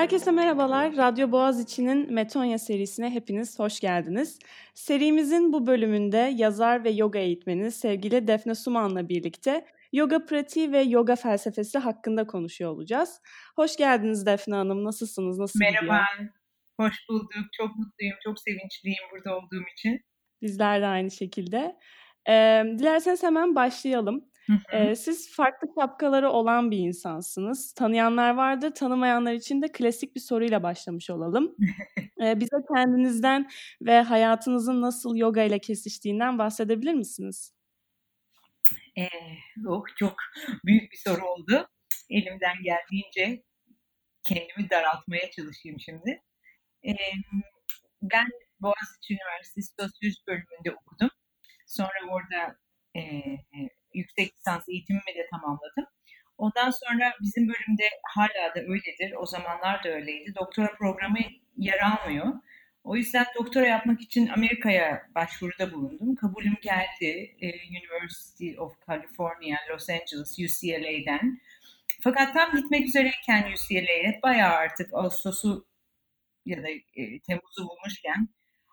Herkese merhabalar. Radyo Boğaziçi'nin Metonya serisine hepiniz hoş geldiniz. Serimizin bu bölümünde yazar ve yoga eğitmeni sevgili Defne Suman'la birlikte yoga pratiği ve yoga felsefesi hakkında konuşuyor olacağız. Hoş geldiniz Defne Hanım. Nasılsınız? Nasıl Merhaba. Gidiyor? Hoş bulduk. Çok mutluyum. Çok sevinçliyim burada olduğum için. Bizler de aynı şekilde. Ee, dilerseniz hemen başlayalım. Ee, siz farklı şapkaları olan bir insansınız. Tanıyanlar vardır, tanımayanlar için de klasik bir soruyla başlamış olalım. Ee, bize kendinizden ve hayatınızın nasıl yoga ile kesiştiğinden bahsedebilir misiniz? Ee, oh, çok büyük bir soru oldu. Elimden geldiğince kendimi daraltmaya çalışayım şimdi. Ee, ben Boğaziçi Üniversitesi Sosyoloji bölümünde okudum. Sonra orada e, yüksek lisans eğitimimi de tamamladım. Ondan sonra bizim bölümde hala da öyledir. O zamanlar da öyleydi. Doktora programı yer almıyor. O yüzden doktora yapmak için Amerika'ya başvuruda bulundum. Kabulüm geldi. University of California, Los Angeles, UCLA'den. Fakat tam gitmek üzereyken UCLA'ye bayağı artık Ağustos'u ya da e, Temmuz'u bulmuşken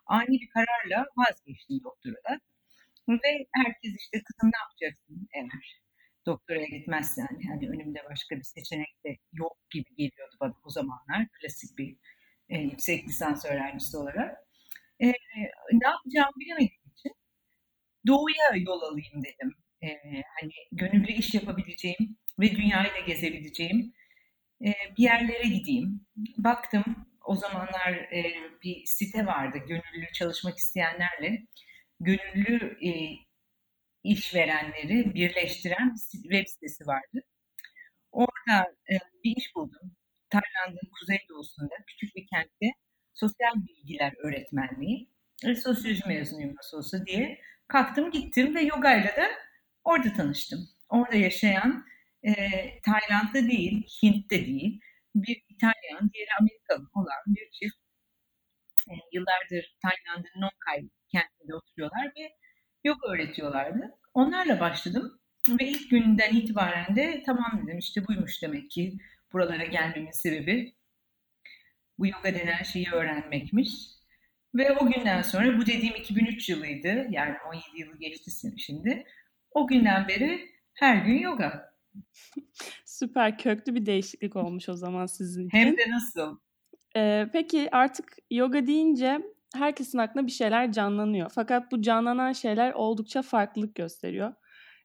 ani bir kararla vazgeçtim doktorada. Ve herkes işte kızım ne yapacaksın eğer doktoraya gitmezsen yani önümde başka bir seçenek de yok gibi geliyordu bana o zamanlar klasik bir e, yüksek lisans öğrencisi olarak. E, ne yapacağımı bilemediğim için doğuya yol alayım dedim. E, hani gönüllü iş yapabileceğim ve dünyayı da gezebileceğim e, bir yerlere gideyim. Baktım o zamanlar e, bir site vardı gönüllü çalışmak isteyenlerle gönüllü e, işverenleri birleştiren bir web sitesi vardı. Orada e, bir iş buldum. Tayland'ın kuzeydoğusunda küçük bir kentte sosyal bilgiler öğretmenliği. E, sosyoloji mezunuyum nasıl olsa diye kalktım gittim ve yogayla da orada tanıştım. Orada yaşayan e, Tayland'da değil, Hint'te değil, bir İtalyan, diğeri Amerikalı olan bir çift e, yıllardır Tayland'ın Nongkay kentinde oturuyorlar ve yoga öğretiyorlardı. Onlarla başladım ve ilk günden itibaren de tamam dedim işte buymuş demek ki buralara gelmemin sebebi bu yoga denen şeyi öğrenmekmiş. Ve o günden sonra bu dediğim 2003 yılıydı. Yani 17 yılı geçti şimdi. O günden beri her gün yoga. Süper köklü bir değişiklik olmuş o zaman sizin için. Hem de nasıl? Ee, peki artık yoga deyince herkesin aklına bir şeyler canlanıyor. Fakat bu canlanan şeyler oldukça farklılık gösteriyor.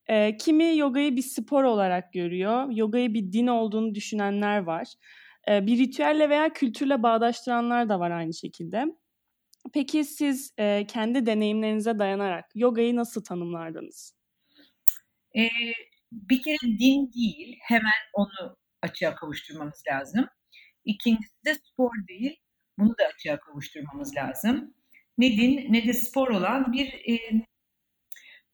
E, kimi yogayı bir spor olarak görüyor, yogayı bir din olduğunu düşünenler var. E, bir ritüelle veya kültürle bağdaştıranlar da var aynı şekilde. Peki siz e, kendi deneyimlerinize dayanarak yogayı nasıl tanımlardınız? Ee, bir kere din değil, hemen onu açığa kavuşturmamız lazım. İkincisi de spor değil, bunu da açığa kavuşturmamız lazım. Ne din ne de spor olan bir e,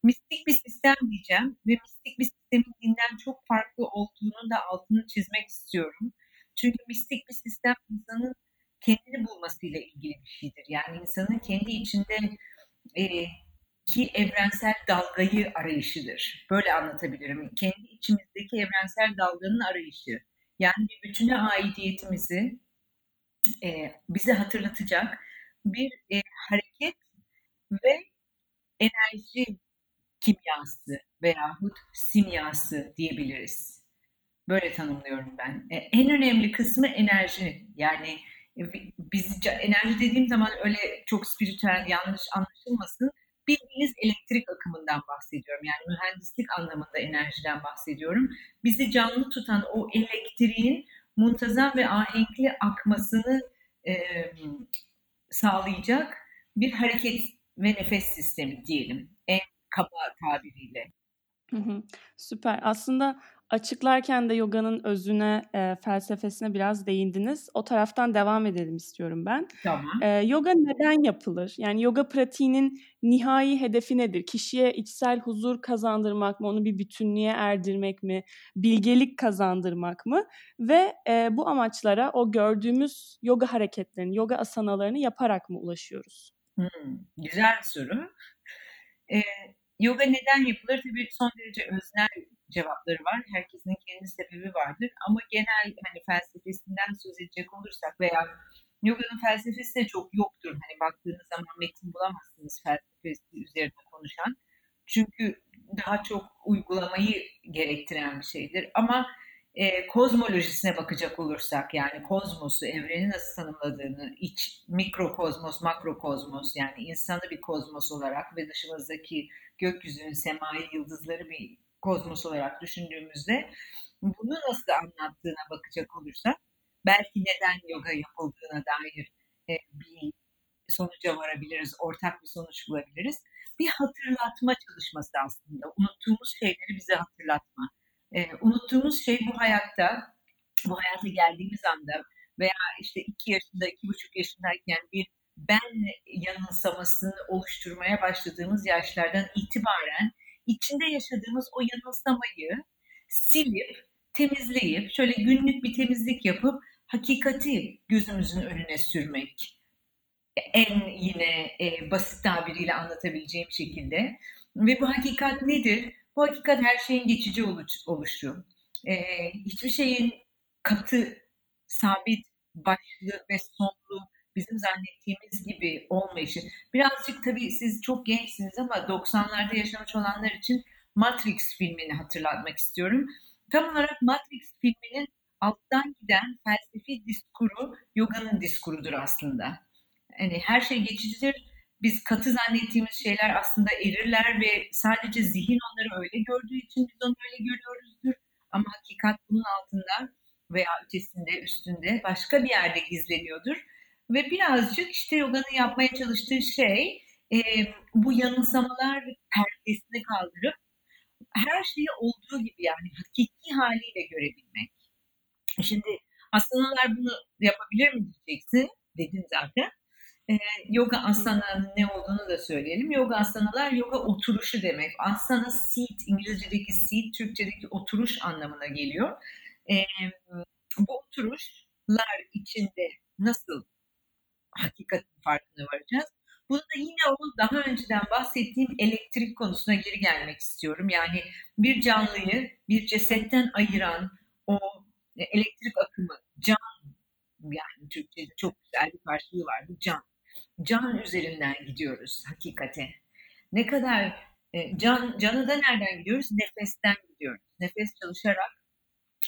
mistik bir sistem diyeceğim ve mistik bir sistemin dinden çok farklı olduğunu da altını çizmek istiyorum. Çünkü mistik bir sistem insanın kendini bulmasıyla ilgili bir şeydir. Yani insanın kendi içinde e, ki evrensel dalgayı arayışıdır. Böyle anlatabilirim. Kendi içimizdeki evrensel dalganın arayışı. Yani bir bütüne aidiyetimizi e, bize hatırlatacak bir e, hareket ve enerji kimyası veyahut simyası diyebiliriz. Böyle tanımlıyorum ben. E, en önemli kısmı enerji. Yani e, biz enerji dediğim zaman öyle çok spiritüel yanlış anlaşılmasın. Bildiğiniz elektrik akımından bahsediyorum. Yani mühendislik anlamında enerjiden bahsediyorum. Bizi canlı tutan o elektriğin muntazam ve ahenkli akmasını e, sağlayacak bir hareket ve nefes sistemi diyelim en kaba tabiriyle. Hı hı, süper. Aslında açıklarken de yoganın özüne, e, felsefesine biraz değindiniz. O taraftan devam edelim istiyorum ben. Tamam. E, yoga neden yapılır? Yani yoga pratiğinin nihai hedefi nedir? Kişiye içsel huzur kazandırmak mı? Onu bir bütünlüğe erdirmek mi? Bilgelik kazandırmak mı? Ve e, bu amaçlara o gördüğümüz yoga hareketlerini, yoga asanalarını yaparak mı ulaşıyoruz? Hmm, güzel soru. E, yoga neden yapılır? Tabii son derece öznel cevapları var. Herkesin kendi sebebi vardır. Ama genel hani felsefesinden söz edecek olursak veya yoganın felsefesi de çok yoktur. Hani baktığınız zaman metin bulamazsınız felsefesi üzerinde konuşan. Çünkü daha çok uygulamayı gerektiren bir şeydir. Ama e, kozmolojisine bakacak olursak yani kozmosu, evreni nasıl tanımladığını, iç mikrokozmos, makrokozmos yani insanı bir kozmos olarak ve dışımızdaki gökyüzünün, semayı, yıldızları bir kozmos olarak düşündüğümüzde bunu nasıl anlattığına bakacak olursak belki neden yoga yapıldığına dair e, bir sonuca varabiliriz, ortak bir sonuç bulabiliriz. Bir hatırlatma çalışması aslında. Unuttuğumuz şeyleri bize hatırlatma. E, unuttuğumuz şey bu hayatta, bu hayata geldiğimiz anda veya işte iki yaşında, iki buçuk yaşındayken bir ben yanılsamasını oluşturmaya başladığımız yaşlardan itibaren içinde yaşadığımız o yanılsamayı silip, temizleyip, şöyle günlük bir temizlik yapıp hakikati gözümüzün önüne sürmek. En yine e, basit tabiriyle anlatabileceğim şekilde. Ve bu hakikat nedir? Bu hakikat her şeyin geçici oluş, oluşu. E, hiçbir şeyin katı, sabit, başlı ve sonlu bizim zannettiğimiz gibi olmayışı. Birazcık tabii siz çok gençsiniz ama 90'larda yaşamış olanlar için Matrix filmini hatırlatmak istiyorum. Tam olarak Matrix filminin alttan giden felsefi diskuru yoganın diskurudur aslında. Yani her şey geçicidir. Biz katı zannettiğimiz şeyler aslında erirler ve sadece zihin onları öyle gördüğü için biz onu öyle görüyoruzdur. Ama hakikat bunun altında veya ötesinde, üstünde başka bir yerde gizleniyordur. Ve birazcık işte yoganın yapmaya çalıştığı şey e, bu yanılsamalar perdesini kaldırıp her şeyi olduğu gibi yani hakiki haliyle görebilmek. Şimdi asanalar bunu yapabilir mi diyeceksin? Dedin zaten. Ee, yoga asana'nın ne olduğunu da söyleyelim. Yoga asanalar yoga oturuşu demek. Asana seat, İngilizce'deki seat, Türkçedeki oturuş anlamına geliyor. Ee, bu oturuşlar içinde nasıl hakikatin farkına varacağız? Bunu da yine o daha önceden bahsettiğim elektrik konusuna geri gelmek istiyorum. Yani bir canlıyı bir cesetten ayıran o e, elektrik akımı, can yani Türkçe'de çok güzel bir karşılığı vardı, can. Can üzerinden gidiyoruz hakikate. Ne kadar e, can, canı da nereden gidiyoruz? Nefesten gidiyoruz. Nefes çalışarak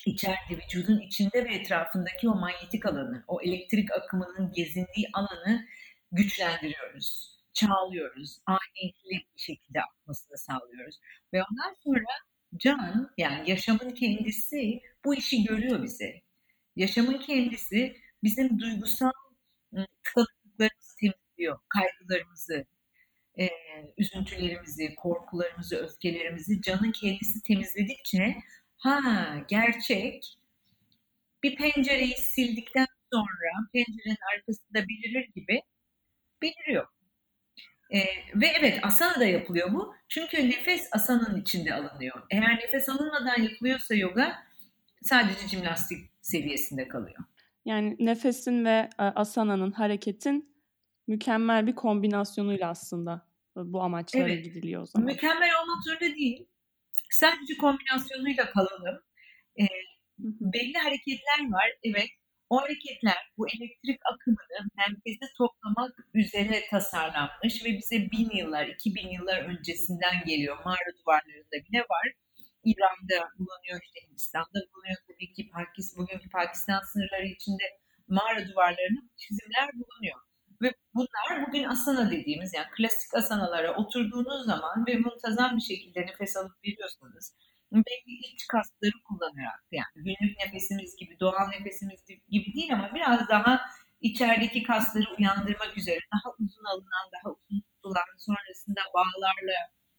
içeride, vücudun içinde ve etrafındaki o manyetik alanı, o elektrik akımının gezindiği alanı güçlendiriyoruz, çağlıyoruz, ahenkli bir şekilde akmasını sağlıyoruz. Ve ondan sonra can, yani yaşamın kendisi bu işi görüyor bize. Yaşamın kendisi bizim duygusal tıkanıklıklarımızı temizliyor, kaygılarımızı, e, üzüntülerimizi, korkularımızı, öfkelerimizi canın kendisi temizledikçe ha gerçek bir pencereyi sildikten sonra pencerenin arkasında belirir gibi beliriyor. E, ve evet asana da yapılıyor bu. Çünkü nefes asanın içinde alınıyor. Eğer nefes alınmadan yapılıyorsa yoga sadece jimnastik seviyesinde kalıyor. Yani nefesin ve e, asananın, hareketin mükemmel bir kombinasyonuyla aslında bu amaçlara evet. gidiliyor o zaman. Mükemmel olmak zorunda değil. Sadece kombinasyonuyla kalalım. E, belli hareketler var. Evet o hareketler bu elektrik akımını merkeze toplamak üzere tasarlanmış ve bize bin yıllar, iki bin yıllar öncesinden geliyor. Mağara duvarlarında bile var. İran'da bulunuyor, işte Hindistan'da bulunuyor. Tabii ki Pakistan, bugünkü Pakistan sınırları içinde mağara duvarlarında çizimler bulunuyor. Ve bunlar bugün asana dediğimiz yani klasik asanalara oturduğunuz zaman ve muntazam bir şekilde nefes alıp veriyorsanız belli iç kasları kullanarak yani günlük nefesimiz gibi doğal nefesimiz gibi değil ama biraz daha içerideki kasları uyandırmak üzere daha uzun alınan, daha uzun tutulan sonrasında bağlarla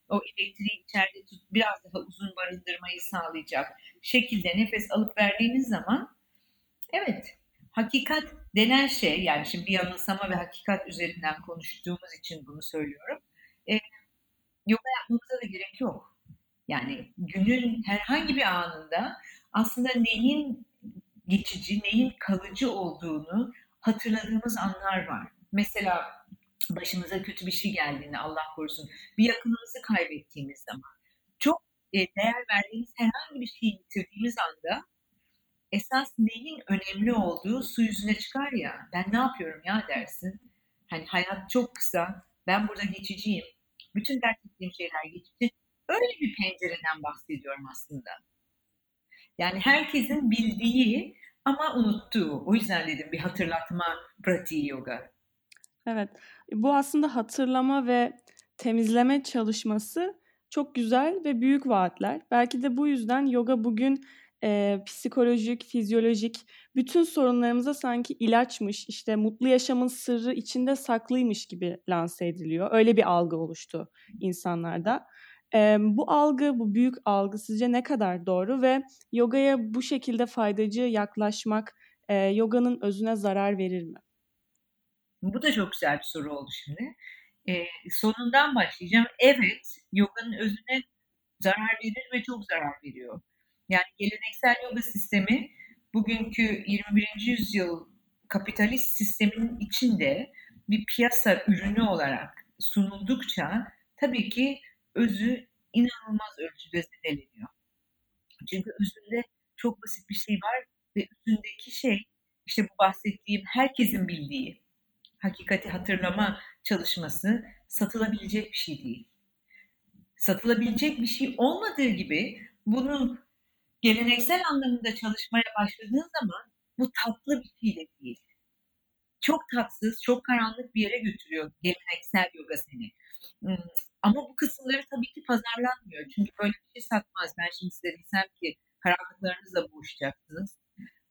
o elektriği içeride tut, biraz daha uzun barındırmayı sağlayacak şekilde nefes alıp verdiğiniz zaman evet hakikat denen şey yani şimdi bir yanılsama ve hakikat üzerinden konuştuğumuz için bunu söylüyorum. E, yoga yapmamıza da gerek yok yani günün herhangi bir anında aslında neyin geçici, neyin kalıcı olduğunu hatırladığımız anlar var. Mesela başımıza kötü bir şey geldiğinde Allah korusun bir yakınımızı kaybettiğimiz zaman çok e, değer verdiğimiz herhangi bir şeyi yitirdiğimiz anda esas neyin önemli olduğu su yüzüne çıkar ya. Ben ne yapıyorum ya dersin. Hani hayat çok kısa. Ben burada geçiciyim. Bütün dert ettiğim şeyler geçici. Öyle bir pencereden bahsediyorum aslında. Yani herkesin bildiği ama unuttuğu. O yüzden dedim bir hatırlatma pratiği yoga. Evet. Bu aslında hatırlama ve temizleme çalışması çok güzel ve büyük vaatler. Belki de bu yüzden yoga bugün e, psikolojik, fizyolojik bütün sorunlarımıza sanki ilaçmış, işte mutlu yaşamın sırrı içinde saklıymış gibi lanse ediliyor. Öyle bir algı oluştu insanlarda. E, bu algı, bu büyük algı sizce ne kadar doğru ve yogaya bu şekilde faydacı yaklaşmak e, yoganın özüne zarar verir mi? Bu da çok güzel bir soru oldu şimdi. E, sonundan başlayacağım. Evet, yoganın özüne zarar verir ve çok zarar veriyor. Yani geleneksel yoga sistemi bugünkü 21. yüzyıl kapitalist sistemin içinde bir piyasa ürünü olarak sunuldukça tabii ki özü inanılmaz ölçüde zedeleniyor. Çünkü özünde çok basit bir şey var ve özündeki şey işte bu bahsettiğim herkesin bildiği hakikati hatırlama çalışması satılabilecek bir şey değil. Satılabilecek bir şey olmadığı gibi bunu geleneksel anlamında çalışmaya başladığın zaman bu tatlı bir şey de değil. Çok tatsız, çok karanlık bir yere götürüyor geleneksel yoga seni. Hmm, ama bu kısımları tabii ki pazarlanmıyor. Çünkü böyle bir şey satmaz. Ben şimdi size desem ki karanlıklarınızla boğuşacaksınız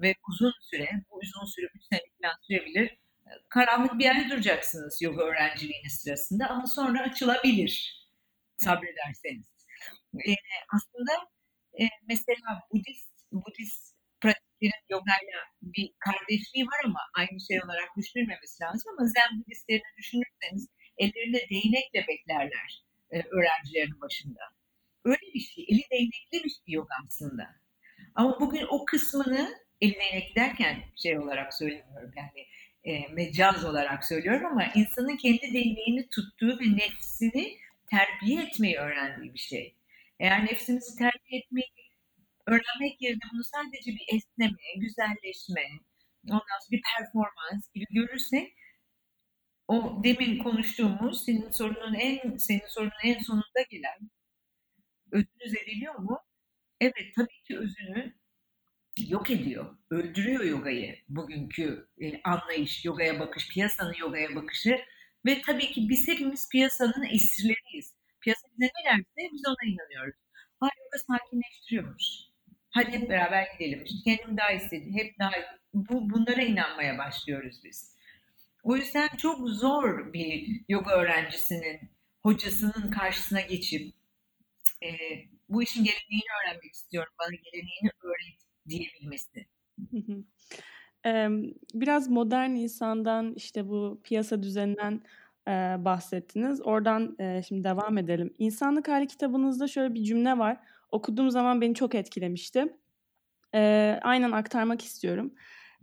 ve uzun süre, bu uzun süre 3 sene falan sürebilir. Karanlık bir yerde duracaksınız yoga öğrenciliğiniz sırasında ama sonra açılabilir sabrederseniz. Ee, aslında e, mesela Budist, Budist pratiklerin yogayla bir kardeşliği var ama aynı şey olarak düşünülmemesi lazım ama Zen Budistlerini düşünürseniz ellerinde değnekle beklerler e, öğrencilerin başında. Öyle bir şey, eli değnekli bir şey yok aslında. Ama bugün o kısmını eli değnekli derken şey olarak söylemiyorum yani e, mecaz olarak söylüyorum ama insanın kendi değneğini tuttuğu ve nefsini terbiye etmeyi öğrendiği bir şey. Eğer nefsimizi terbiye etmeyi öğrenmek yerine bunu sadece bir esneme, güzelleşme, ondan sonra bir performans gibi görürsek o demin konuştuğumuz senin sorunun en senin sorunun en sonunda gelen özünü zedeliyor mu? Evet tabii ki özünü yok ediyor, öldürüyor yogayı bugünkü e, anlayış, yogaya bakış, piyasanın yogaya bakışı ve tabii ki biz hepimiz piyasanın esirleriyiz. Piyasa bize ne derse biz ona inanıyoruz. Ha yoga sakinleştiriyormuş. Hadi hep beraber gidelim. İşte kendim daha istedi. Hep daha bu, bunlara inanmaya başlıyoruz biz. O yüzden çok zor bir yoga öğrencisinin hocasının karşısına geçip e, bu işin geleneğini öğrenmek istiyorum. Bana geleneğini öğret diyebilmesi. Biraz modern insandan işte bu piyasa düzeninden bahsettiniz. Oradan şimdi devam edelim. İnsanlık Hali kitabınızda şöyle bir cümle var. Okuduğum zaman beni çok etkilemişti. Aynen aktarmak istiyorum.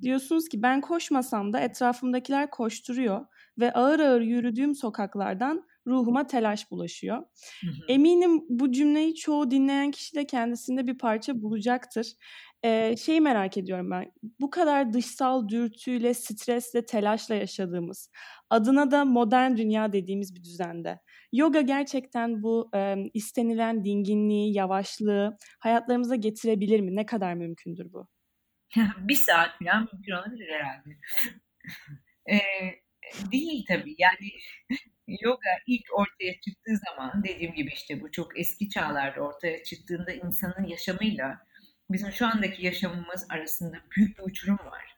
Diyorsunuz ki ben koşmasam da etrafımdakiler koşturuyor ve ağır ağır yürüdüğüm sokaklardan ruhuma telaş bulaşıyor. Hı hı. Eminim bu cümleyi çoğu dinleyen kişi de kendisinde bir parça bulacaktır. Ee, şeyi merak ediyorum ben. Bu kadar dışsal dürtüyle, stresle, telaşla yaşadığımız, adına da modern dünya dediğimiz bir düzende. Yoga gerçekten bu e, istenilen dinginliği, yavaşlığı hayatlarımıza getirebilir mi? Ne kadar mümkündür bu? bir saat falan mümkün olabilir herhalde. ee, değil tabii. Yani yoga ilk ortaya çıktığı zaman dediğim gibi işte bu çok eski çağlarda ortaya çıktığında insanın yaşamıyla bizim şu andaki yaşamımız arasında büyük bir uçurum var.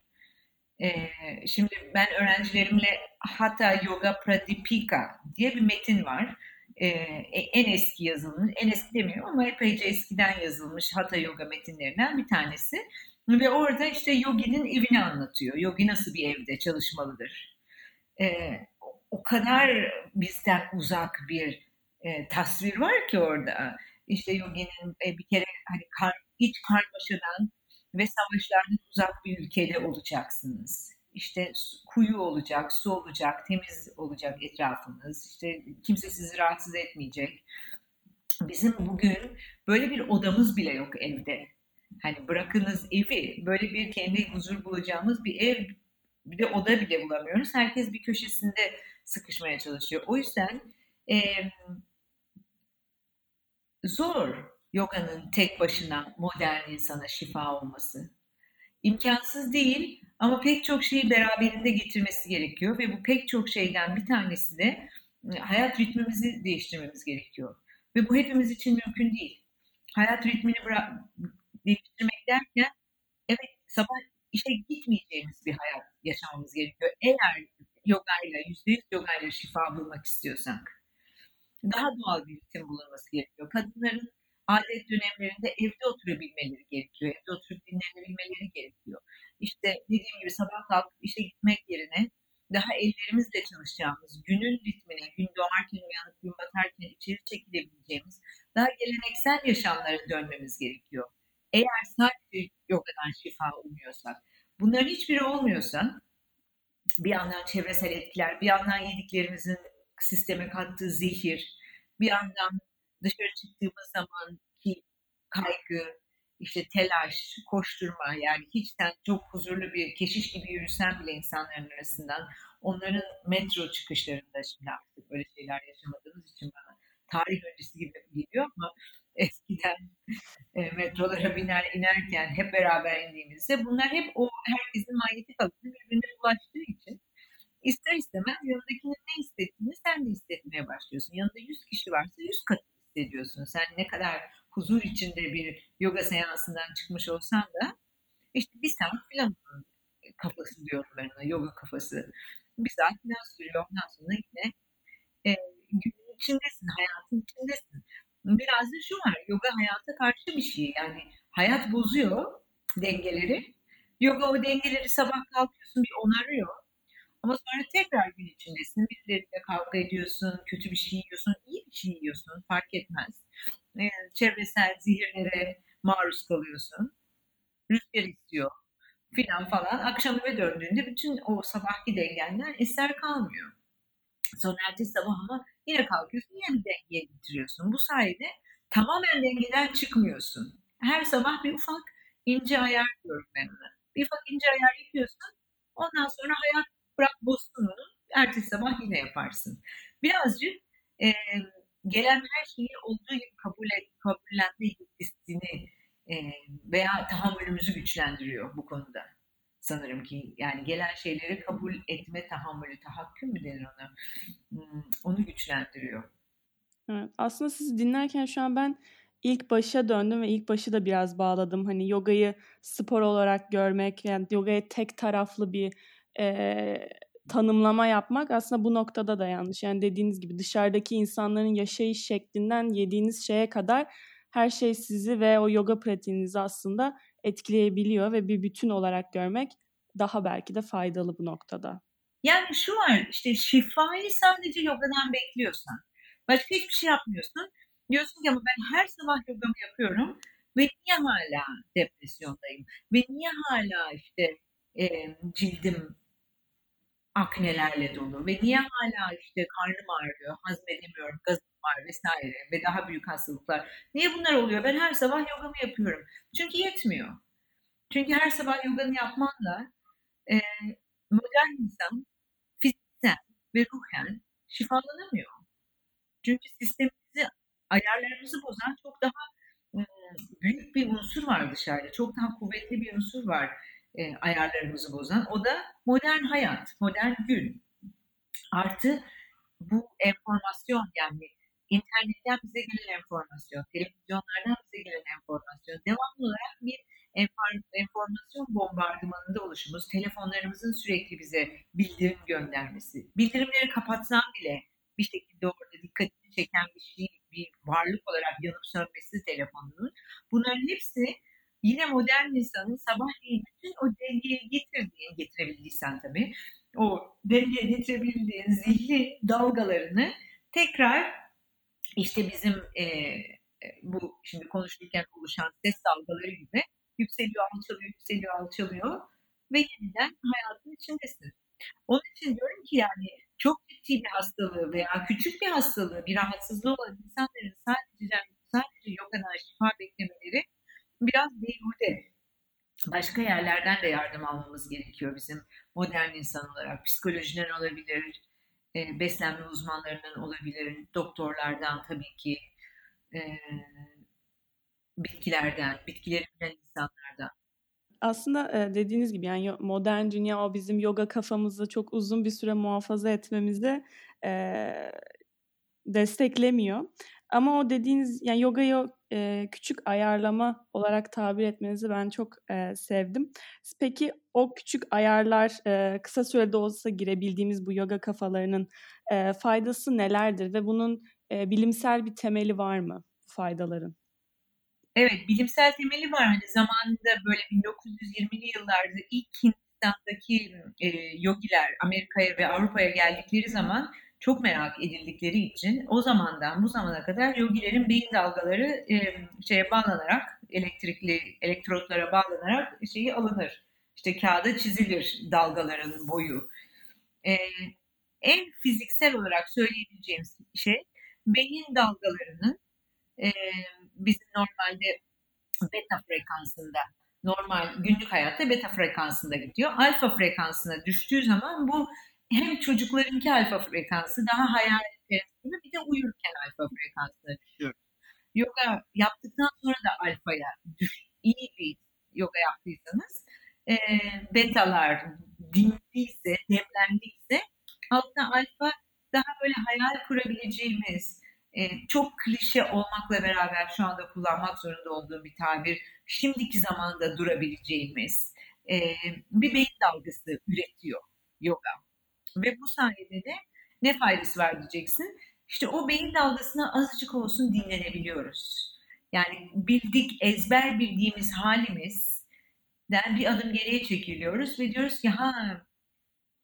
Ee, şimdi ben öğrencilerimle Hatha Yoga Pradipika diye bir metin var. Ee, en eski yazılmış, en eski demiyorum ama epeyce eskiden yazılmış Hatha Yoga metinlerinden bir tanesi. Ve orada işte yoginin evini anlatıyor. Yogi nasıl bir evde çalışmalıdır. Ee, o kadar bizden uzak bir e, tasvir var ki orada. İşte yoginin e, bir kere hani kar, iç karmaşadan ve savaşlardan uzak bir ülkede olacaksınız. İşte kuyu olacak, su olacak, temiz olacak etrafınız. İşte kimse sizi rahatsız etmeyecek. bizim bugün böyle bir odamız bile yok evde. Hani bırakınız evi, böyle bir kendi huzur bulacağımız bir ev, bir de oda bile bulamıyoruz. Herkes bir köşesinde sıkışmaya çalışıyor. O yüzden e, zor yoganın tek başına modern insana şifa olması. İmkansız değil ama pek çok şeyi beraberinde getirmesi gerekiyor ve bu pek çok şeyden bir tanesi de hayat ritmimizi değiştirmemiz gerekiyor. Ve bu hepimiz için mümkün değil. Hayat ritmini değiştirmek derken evet sabah işe gitmeyeceğimiz bir hayat yaşamamız gerekiyor. Eğer yogayla, yüzde yüz yogayla şifa bulmak istiyorsak. Daha doğal bir ritim bulunması gerekiyor. Kadınların adet dönemlerinde evde oturabilmeleri gerekiyor. Evde oturup dinlenebilmeleri gerekiyor. İşte dediğim gibi sabah kalkıp işe gitmek yerine daha ellerimizle çalışacağımız, günün ritmine, gün doğarken uyanıp gün batarken içeri çekilebileceğimiz daha geleneksel yaşamlara dönmemiz gerekiyor. Eğer sadece yogadan şifa umuyorsak, bunların hiçbiri olmuyorsa bir yandan çevresel etkiler, bir yandan yediklerimizin sisteme kattığı zehir, bir yandan dışarı çıktığımız zaman ki kaygı, işte telaş, koşturma yani hiç sen çok huzurlu bir keşiş gibi yürüsen bile insanların arasından onların metro çıkışlarında şimdi artık böyle şeyler yaşamadığımız için bana tarih öncesi gibi geliyor ama eskiden e, metrolara biner inerken hep beraber indiğimizde bunlar hep o herkesin manyetik alanı birbirine ulaştığı için ister istemez yanındakinin ne hissettiğini sen de hissetmeye başlıyorsun. Yanında 100 kişi varsa 100 katı hissediyorsun. Sen ne kadar huzur içinde bir yoga seansından çıkmış olsan da işte bir saat falan kafası diyorum ben ona, yoga kafası. Bir saat falan sürüyor. Ondan sonra yine e, günün içindesin, hayatın içindesin. Biraz da şu var, yoga hayata karşı bir şey. Yani hayat bozuyor dengeleri. Yoga o dengeleri sabah kalkıyorsun bir onarıyor. Ama sonra tekrar gün içindesin. Birileriyle kavga ediyorsun, kötü bir şey yiyorsun, iyi bir şey yiyorsun fark etmez. E, çevresel zehirlere maruz kalıyorsun. Rüzgar istiyor filan falan. Akşam eve döndüğünde bütün o sabahki dengenler eser kalmıyor. Sonra ertesi sabah ama yine kalkıyorsun, yine bir dengeye getiriyorsun. Bu sayede tamamen dengeden çıkmıyorsun. Her sabah bir ufak ince ayar diyorum ben. Bir ufak ince ayar yapıyorsun. Ondan sonra hayat bırak bozsun onu. Ertesi sabah yine yaparsın. Birazcık e, gelen her şeyi olduğu gibi kabul et, kabullenme hissini e, veya tahammülümüzü güçlendiriyor bu konuda. Sanırım ki yani gelen şeyleri kabul etme tahammülü, tahakküm mü denir ona? Hmm, onu güçlendiriyor. Evet, aslında siz dinlerken şu an ben ilk başa döndüm ve ilk başı da biraz bağladım. Hani yogayı spor olarak görmek, yani yogaya tek taraflı bir e, tanımlama yapmak aslında bu noktada da yanlış. Yani dediğiniz gibi dışarıdaki insanların yaşayış şeklinden yediğiniz şeye kadar her şey sizi ve o yoga pratiğinizi aslında etkileyebiliyor ve bir bütün olarak görmek daha belki de faydalı bu noktada. Yani şu var işte şifayı sadece yogadan bekliyorsan başka hiçbir şey yapmıyorsun. Diyorsun ki ama ben her sabah yogamı yapıyorum ve niye hala depresyondayım? Ve niye hala işte e, cildim aknelerle dolu ve niye hala işte karnım ağrıyor, hazmedemiyorum, gazım var vesaire ve daha büyük hastalıklar. Niye bunlar oluyor? Ben her sabah yogamı yapıyorum. Çünkü yetmiyor. Çünkü her sabah yoganı yapmanla e, modern insan fiziksel ve ruhen şifalanamıyor. Çünkü sistemimizi, ayarlarımızı bozan çok daha büyük bir unsur var dışarıda. Çok daha kuvvetli bir unsur var e, ayarlarımızı bozan. O da modern hayat, modern gün. Artı bu enformasyon yani internetten bize gelen enformasyon, televizyonlardan bize gelen enformasyon, devamlı olarak bir enformasyon bombardımanında oluşumuz, telefonlarımızın sürekli bize bildirim göndermesi, bildirimleri kapatsan bile bir şekilde orada dikkatini çeken bir şey, bir varlık olarak yanıp sönmesi telefonunun. Bunların hepsi yine modern insanın sabahleyin bütün o dengeye getirdiğin, getirebildiysen tabii, o dengeye getirebildiğin zihni dalgalarını tekrar işte bizim e, bu şimdi konuşurken oluşan ses dalgaları gibi yükseliyor, alçalıyor, yükseliyor, alçalıyor ve yeniden hayatın içindesin. Onun için diyorum ki yani çok ciddi bir hastalığı veya küçük bir hastalığı, bir rahatsızlığı olan insanların sadece yogadan şifa beklemeleri biraz beyhude. Başka yerlerden de yardım almamız gerekiyor bizim modern insan olarak. Psikolojiden olabilir, e, beslenme uzmanlarından olabilir, doktorlardan tabii ki, e, bitkilerden, bitkileri bilen insanlardan. Aslında dediğiniz gibi yani modern dünya o bizim yoga kafamızı çok uzun bir süre muhafaza etmemizi e, desteklemiyor. Ama o dediğiniz yani yogayı e, küçük ayarlama olarak tabir etmenizi ben çok e, sevdim. Peki o küçük ayarlar e, kısa sürede olsa girebildiğimiz bu yoga kafalarının e, faydası nelerdir ve bunun e, bilimsel bir temeli var mı faydaların? Evet, bilimsel temeli var. Hani zamanında böyle 1920'li yıllarda ilk Hindistan'daki e, yogiler Amerika'ya ve Avrupa'ya geldikleri zaman çok merak edildikleri için o zamandan bu zamana kadar yogilerin beyin dalgaları e, şeye bağlanarak elektrikli elektrotlara bağlanarak şeyi alınır. İşte kağıda çizilir dalgaların boyu. E, en fiziksel olarak söyleyebileceğim şey beyin dalgalarının e, bizim normalde beta frekansında normal günlük hayatta beta frekansında gidiyor. Alfa frekansına düştüğü zaman bu hem çocuklarınki alfa frekansı daha hayal içerisinde bir de uyurken alfa frekansına düşüyor. Yoga yaptıktan sonra da alfaya düş, iyi bir yoga yaptıysanız e, betalar dinliyse, demlendiyse altta alfa daha böyle hayal kurabileceğimiz, e, çok klişe olmakla beraber şu anda kullanmak zorunda olduğum bir tabir, şimdiki zamanda durabileceğimiz e, bir beyin dalgası üretiyor yoga. Ve bu sayede de ne faydası var diyeceksin. İşte o beyin dalgasına azıcık olsun dinlenebiliyoruz. Yani bildik, ezber bildiğimiz halimizden bir adım geriye çekiliyoruz ve diyoruz ki ha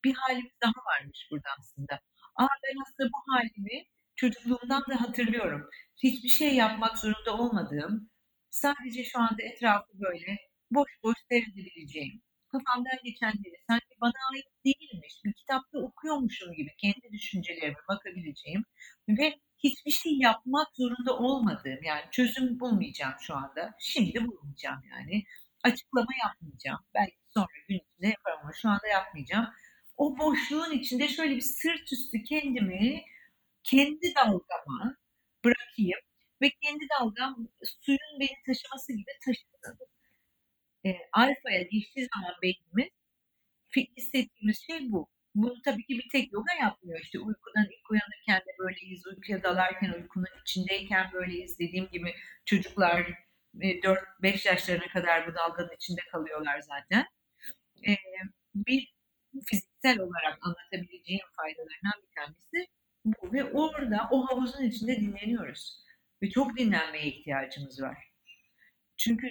bir halimiz daha varmış burada aslında. Aa ben aslında bu halimi çocukluğumdan da hatırlıyorum. Hiçbir şey yapmak zorunda olmadığım, sadece şu anda etrafı böyle boş boş seyredebileceğim, kafamdan geçenleri sanki bana ait değilmiş, bir kitapta okuyormuşum gibi kendi düşüncelerime bakabileceğim ve hiçbir şey yapmak zorunda olmadığım yani çözüm bulmayacağım şu anda. Şimdi bulmayacağım yani. Açıklama yapmayacağım. Belki sonra gün içinde yaparım ama şu anda yapmayacağım. O boşluğun içinde şöyle bir sırt üstü kendimi kendi dalgama bırakayım ve kendi dalgam suyun beni taşıması gibi taşısın. E, alfaya geçtiği zaman beynimiz hissettiğimiz şey bu. Bunu tabii ki bir tek yoga yapmıyor. İşte uykudan ilk uyanırken de böyleyiz, uykuya dalarken, uykunun içindeyken böyleyiz. Dediğim gibi çocuklar 4-5 e, yaşlarına kadar bu dalganın içinde kalıyorlar zaten. E, bir fiziksel olarak anlatabileceğim faydalarından bir tanesi bu. Ve orada o havuzun içinde dinleniyoruz. Ve çok dinlenmeye ihtiyacımız var. Çünkü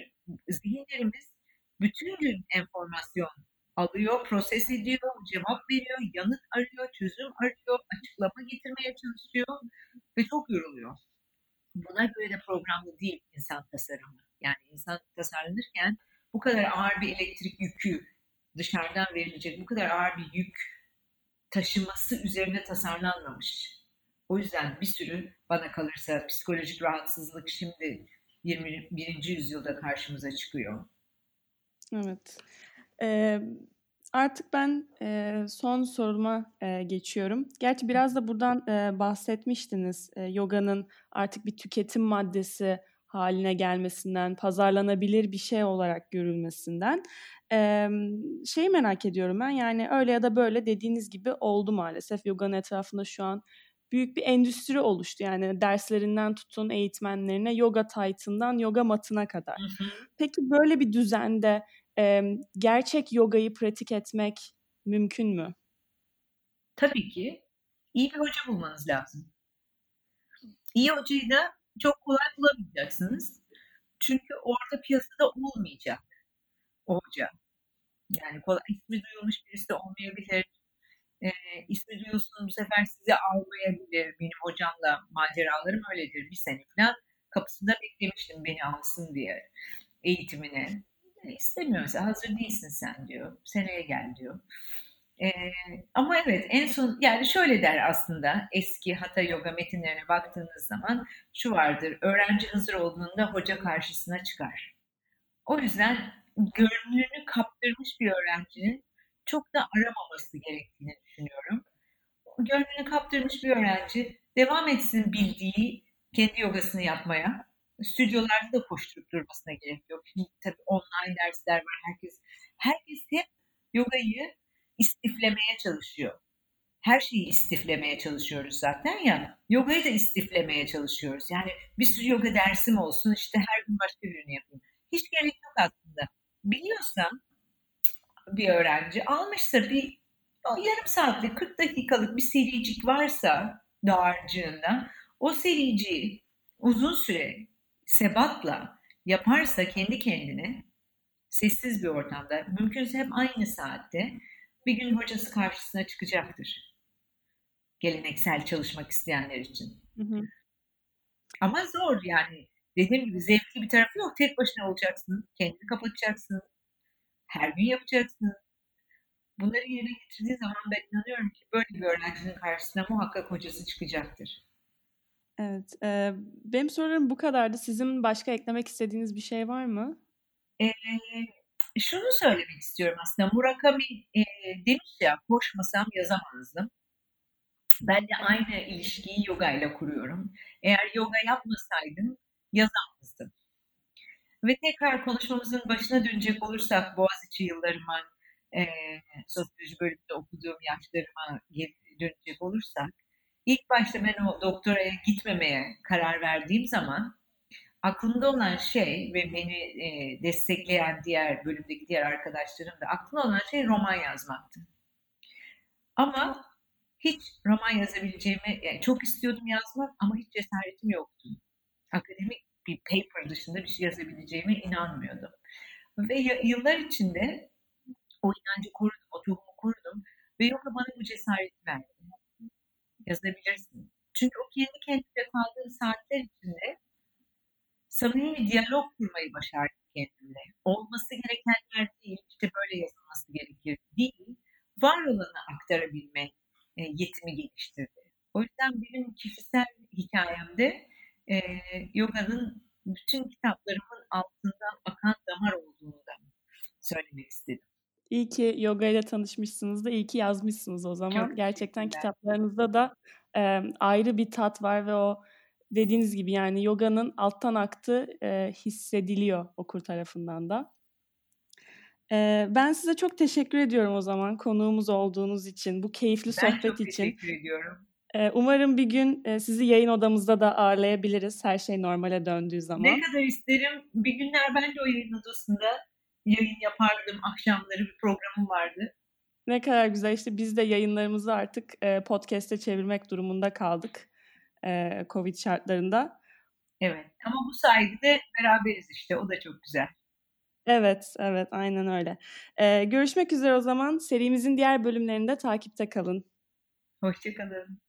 zihinlerimiz bütün gün enformasyon alıyor, proses ediyor, cevap veriyor, yanıt arıyor, çözüm arıyor, açıklama getirmeye çalışıyor ve çok yoruluyor. Buna göre de programlı değil insan tasarımı. Yani insan tasarlanırken bu kadar ağır bir elektrik yükü dışarıdan verilecek bu kadar ağır bir yük taşıması üzerine tasarlanmamış. O yüzden bir sürü bana kalırsa psikolojik rahatsızlık şimdi 21. yüzyılda karşımıza çıkıyor. Evet. Ee, artık ben e, son soruma e, geçiyorum. Gerçi biraz da buradan e, bahsetmiştiniz. E, yoganın artık bir tüketim maddesi haline gelmesinden, pazarlanabilir bir şey olarak görülmesinden. Ee, şeyi merak ediyorum ben yani öyle ya da böyle dediğiniz gibi oldu maalesef. Yoganın etrafında şu an büyük bir endüstri oluştu. Yani derslerinden tutun eğitmenlerine, yoga taytından yoga matına kadar. Hı hı. Peki böyle bir düzende e, gerçek yogayı pratik etmek mümkün mü? Tabii ki. İyi bir hoca bulmanız lazım. İyi hocayı da çok kolay bulamayacaksınız. Çünkü orada piyasada olmayacak o hoca. Yani kolay, ismi duyulmuş birisi olmayabilir. E, ismi bu sefer sizi almayabilir. Benim hocamla maceralarım öyledir. Bir sene falan kapısında beklemiştim beni alsın diye eğitimine. E, istemiyor mesela hazır değilsin sen diyor. Seneye gel diyor. Ee, ama evet en son yani şöyle der aslında eski Hatha Yoga metinlerine baktığınız zaman şu vardır. Öğrenci hazır olduğunda hoca karşısına çıkar. O yüzden gönlünü kaptırmış bir öğrencinin çok da aramaması gerektiğini düşünüyorum. Gönlünü kaptırmış bir öğrenci devam etsin bildiği kendi yogasını yapmaya. Stüdyolarda da koşturup durmasına gerek yok. Şimdi tabii online dersler var. Herkes herkes hep yogayı istiflemeye çalışıyor. Her şeyi istiflemeye çalışıyoruz zaten ya. Yogayı da istiflemeye çalışıyoruz. Yani bir sürü yoga dersim olsun işte her gün başka birini yapayım. Hiç gerek yok aslında. Biliyorsa bir öğrenci almışsa bir yarım saatlik 40 dakikalık bir sericik varsa dağarcığında o sericiyi uzun süre sebatla yaparsa kendi kendine sessiz bir ortamda mümkünse hep aynı saatte bir gün hocası karşısına çıkacaktır. Geleneksel çalışmak isteyenler için. Hı hı. Ama zor yani. Dediğim gibi zevkli bir tarafı yok. Tek başına olacaksın. Kendini kapatacaksın. Her gün yapacaksın. Bunları yerine getirdiği zaman ben inanıyorum ki böyle bir öğrencinin karşısına muhakkak hocası çıkacaktır. Evet. E, benim sorularım bu kadardı. Sizin başka eklemek istediğiniz bir şey var mı? E, şunu söylemek istiyorum aslında. Murakami e, demiş ya koşmasam yazamazdım. Ben de aynı ilişkiyi yoga ile kuruyorum. Eğer yoga yapmasaydım yazamazdım. Ve tekrar konuşmamızın başına dönecek olursak Boğaziçi yıllarıma, e, sosyoloji bölümünde okuduğum yaşlarıma dönecek olursak, ilk başta ben o doktoraya gitmemeye karar verdiğim zaman aklımda olan şey ve beni e, destekleyen diğer bölümdeki diğer arkadaşlarım da aklımda olan şey roman yazmaktı. Ama hiç roman yazabileceğimi, yani çok istiyordum yazmak ama hiç cesaretim yoktu. Akademik bir paper dışında bir şey yazabileceğime inanmıyordum. Ve yıllar içinde o inancı korudum, o tohumu korudum ve yoga bana bu cesareti verdi. Yazabilirsin. Çünkü o kendi kendine kaldığı saatler içinde samimi bir diyalog kurmayı başardım kendimle. Olması gerekenler değil, işte böyle yazılması gerekir değil, var olanı aktarabilme e, yetimi geliştirdi. O yüzden benim kişisel hikayemde e, yoganın bütün kitaplarımın altından akan damar olduğunu da söylemek istedim. İyi ki yoga ile tanışmışsınız da iyi ki yazmışsınız o zaman. Çok Gerçekten kitaplarınızda da e, ayrı bir tat var ve o dediğiniz gibi yani yoganın alttan aktığı e, hissediliyor okur tarafından da. E, ben size çok teşekkür ediyorum o zaman konuğumuz olduğunuz için, bu keyifli ben sohbet için. Ben çok teşekkür ediyorum. E, umarım bir gün e, sizi yayın odamızda da ağırlayabiliriz her şey normale döndüğü zaman. Ne kadar isterim. Bir günler ben de o yayın odasında yayın yapardım. Akşamları bir programım vardı. Ne kadar güzel işte biz de yayınlarımızı artık e, podcast'e çevirmek durumunda kaldık e, Covid şartlarında. Evet ama bu sayede beraberiz işte o da çok güzel. Evet, evet aynen öyle. Ee, görüşmek üzere o zaman. Serimizin diğer bölümlerinde takipte kalın. Hoşçakalın.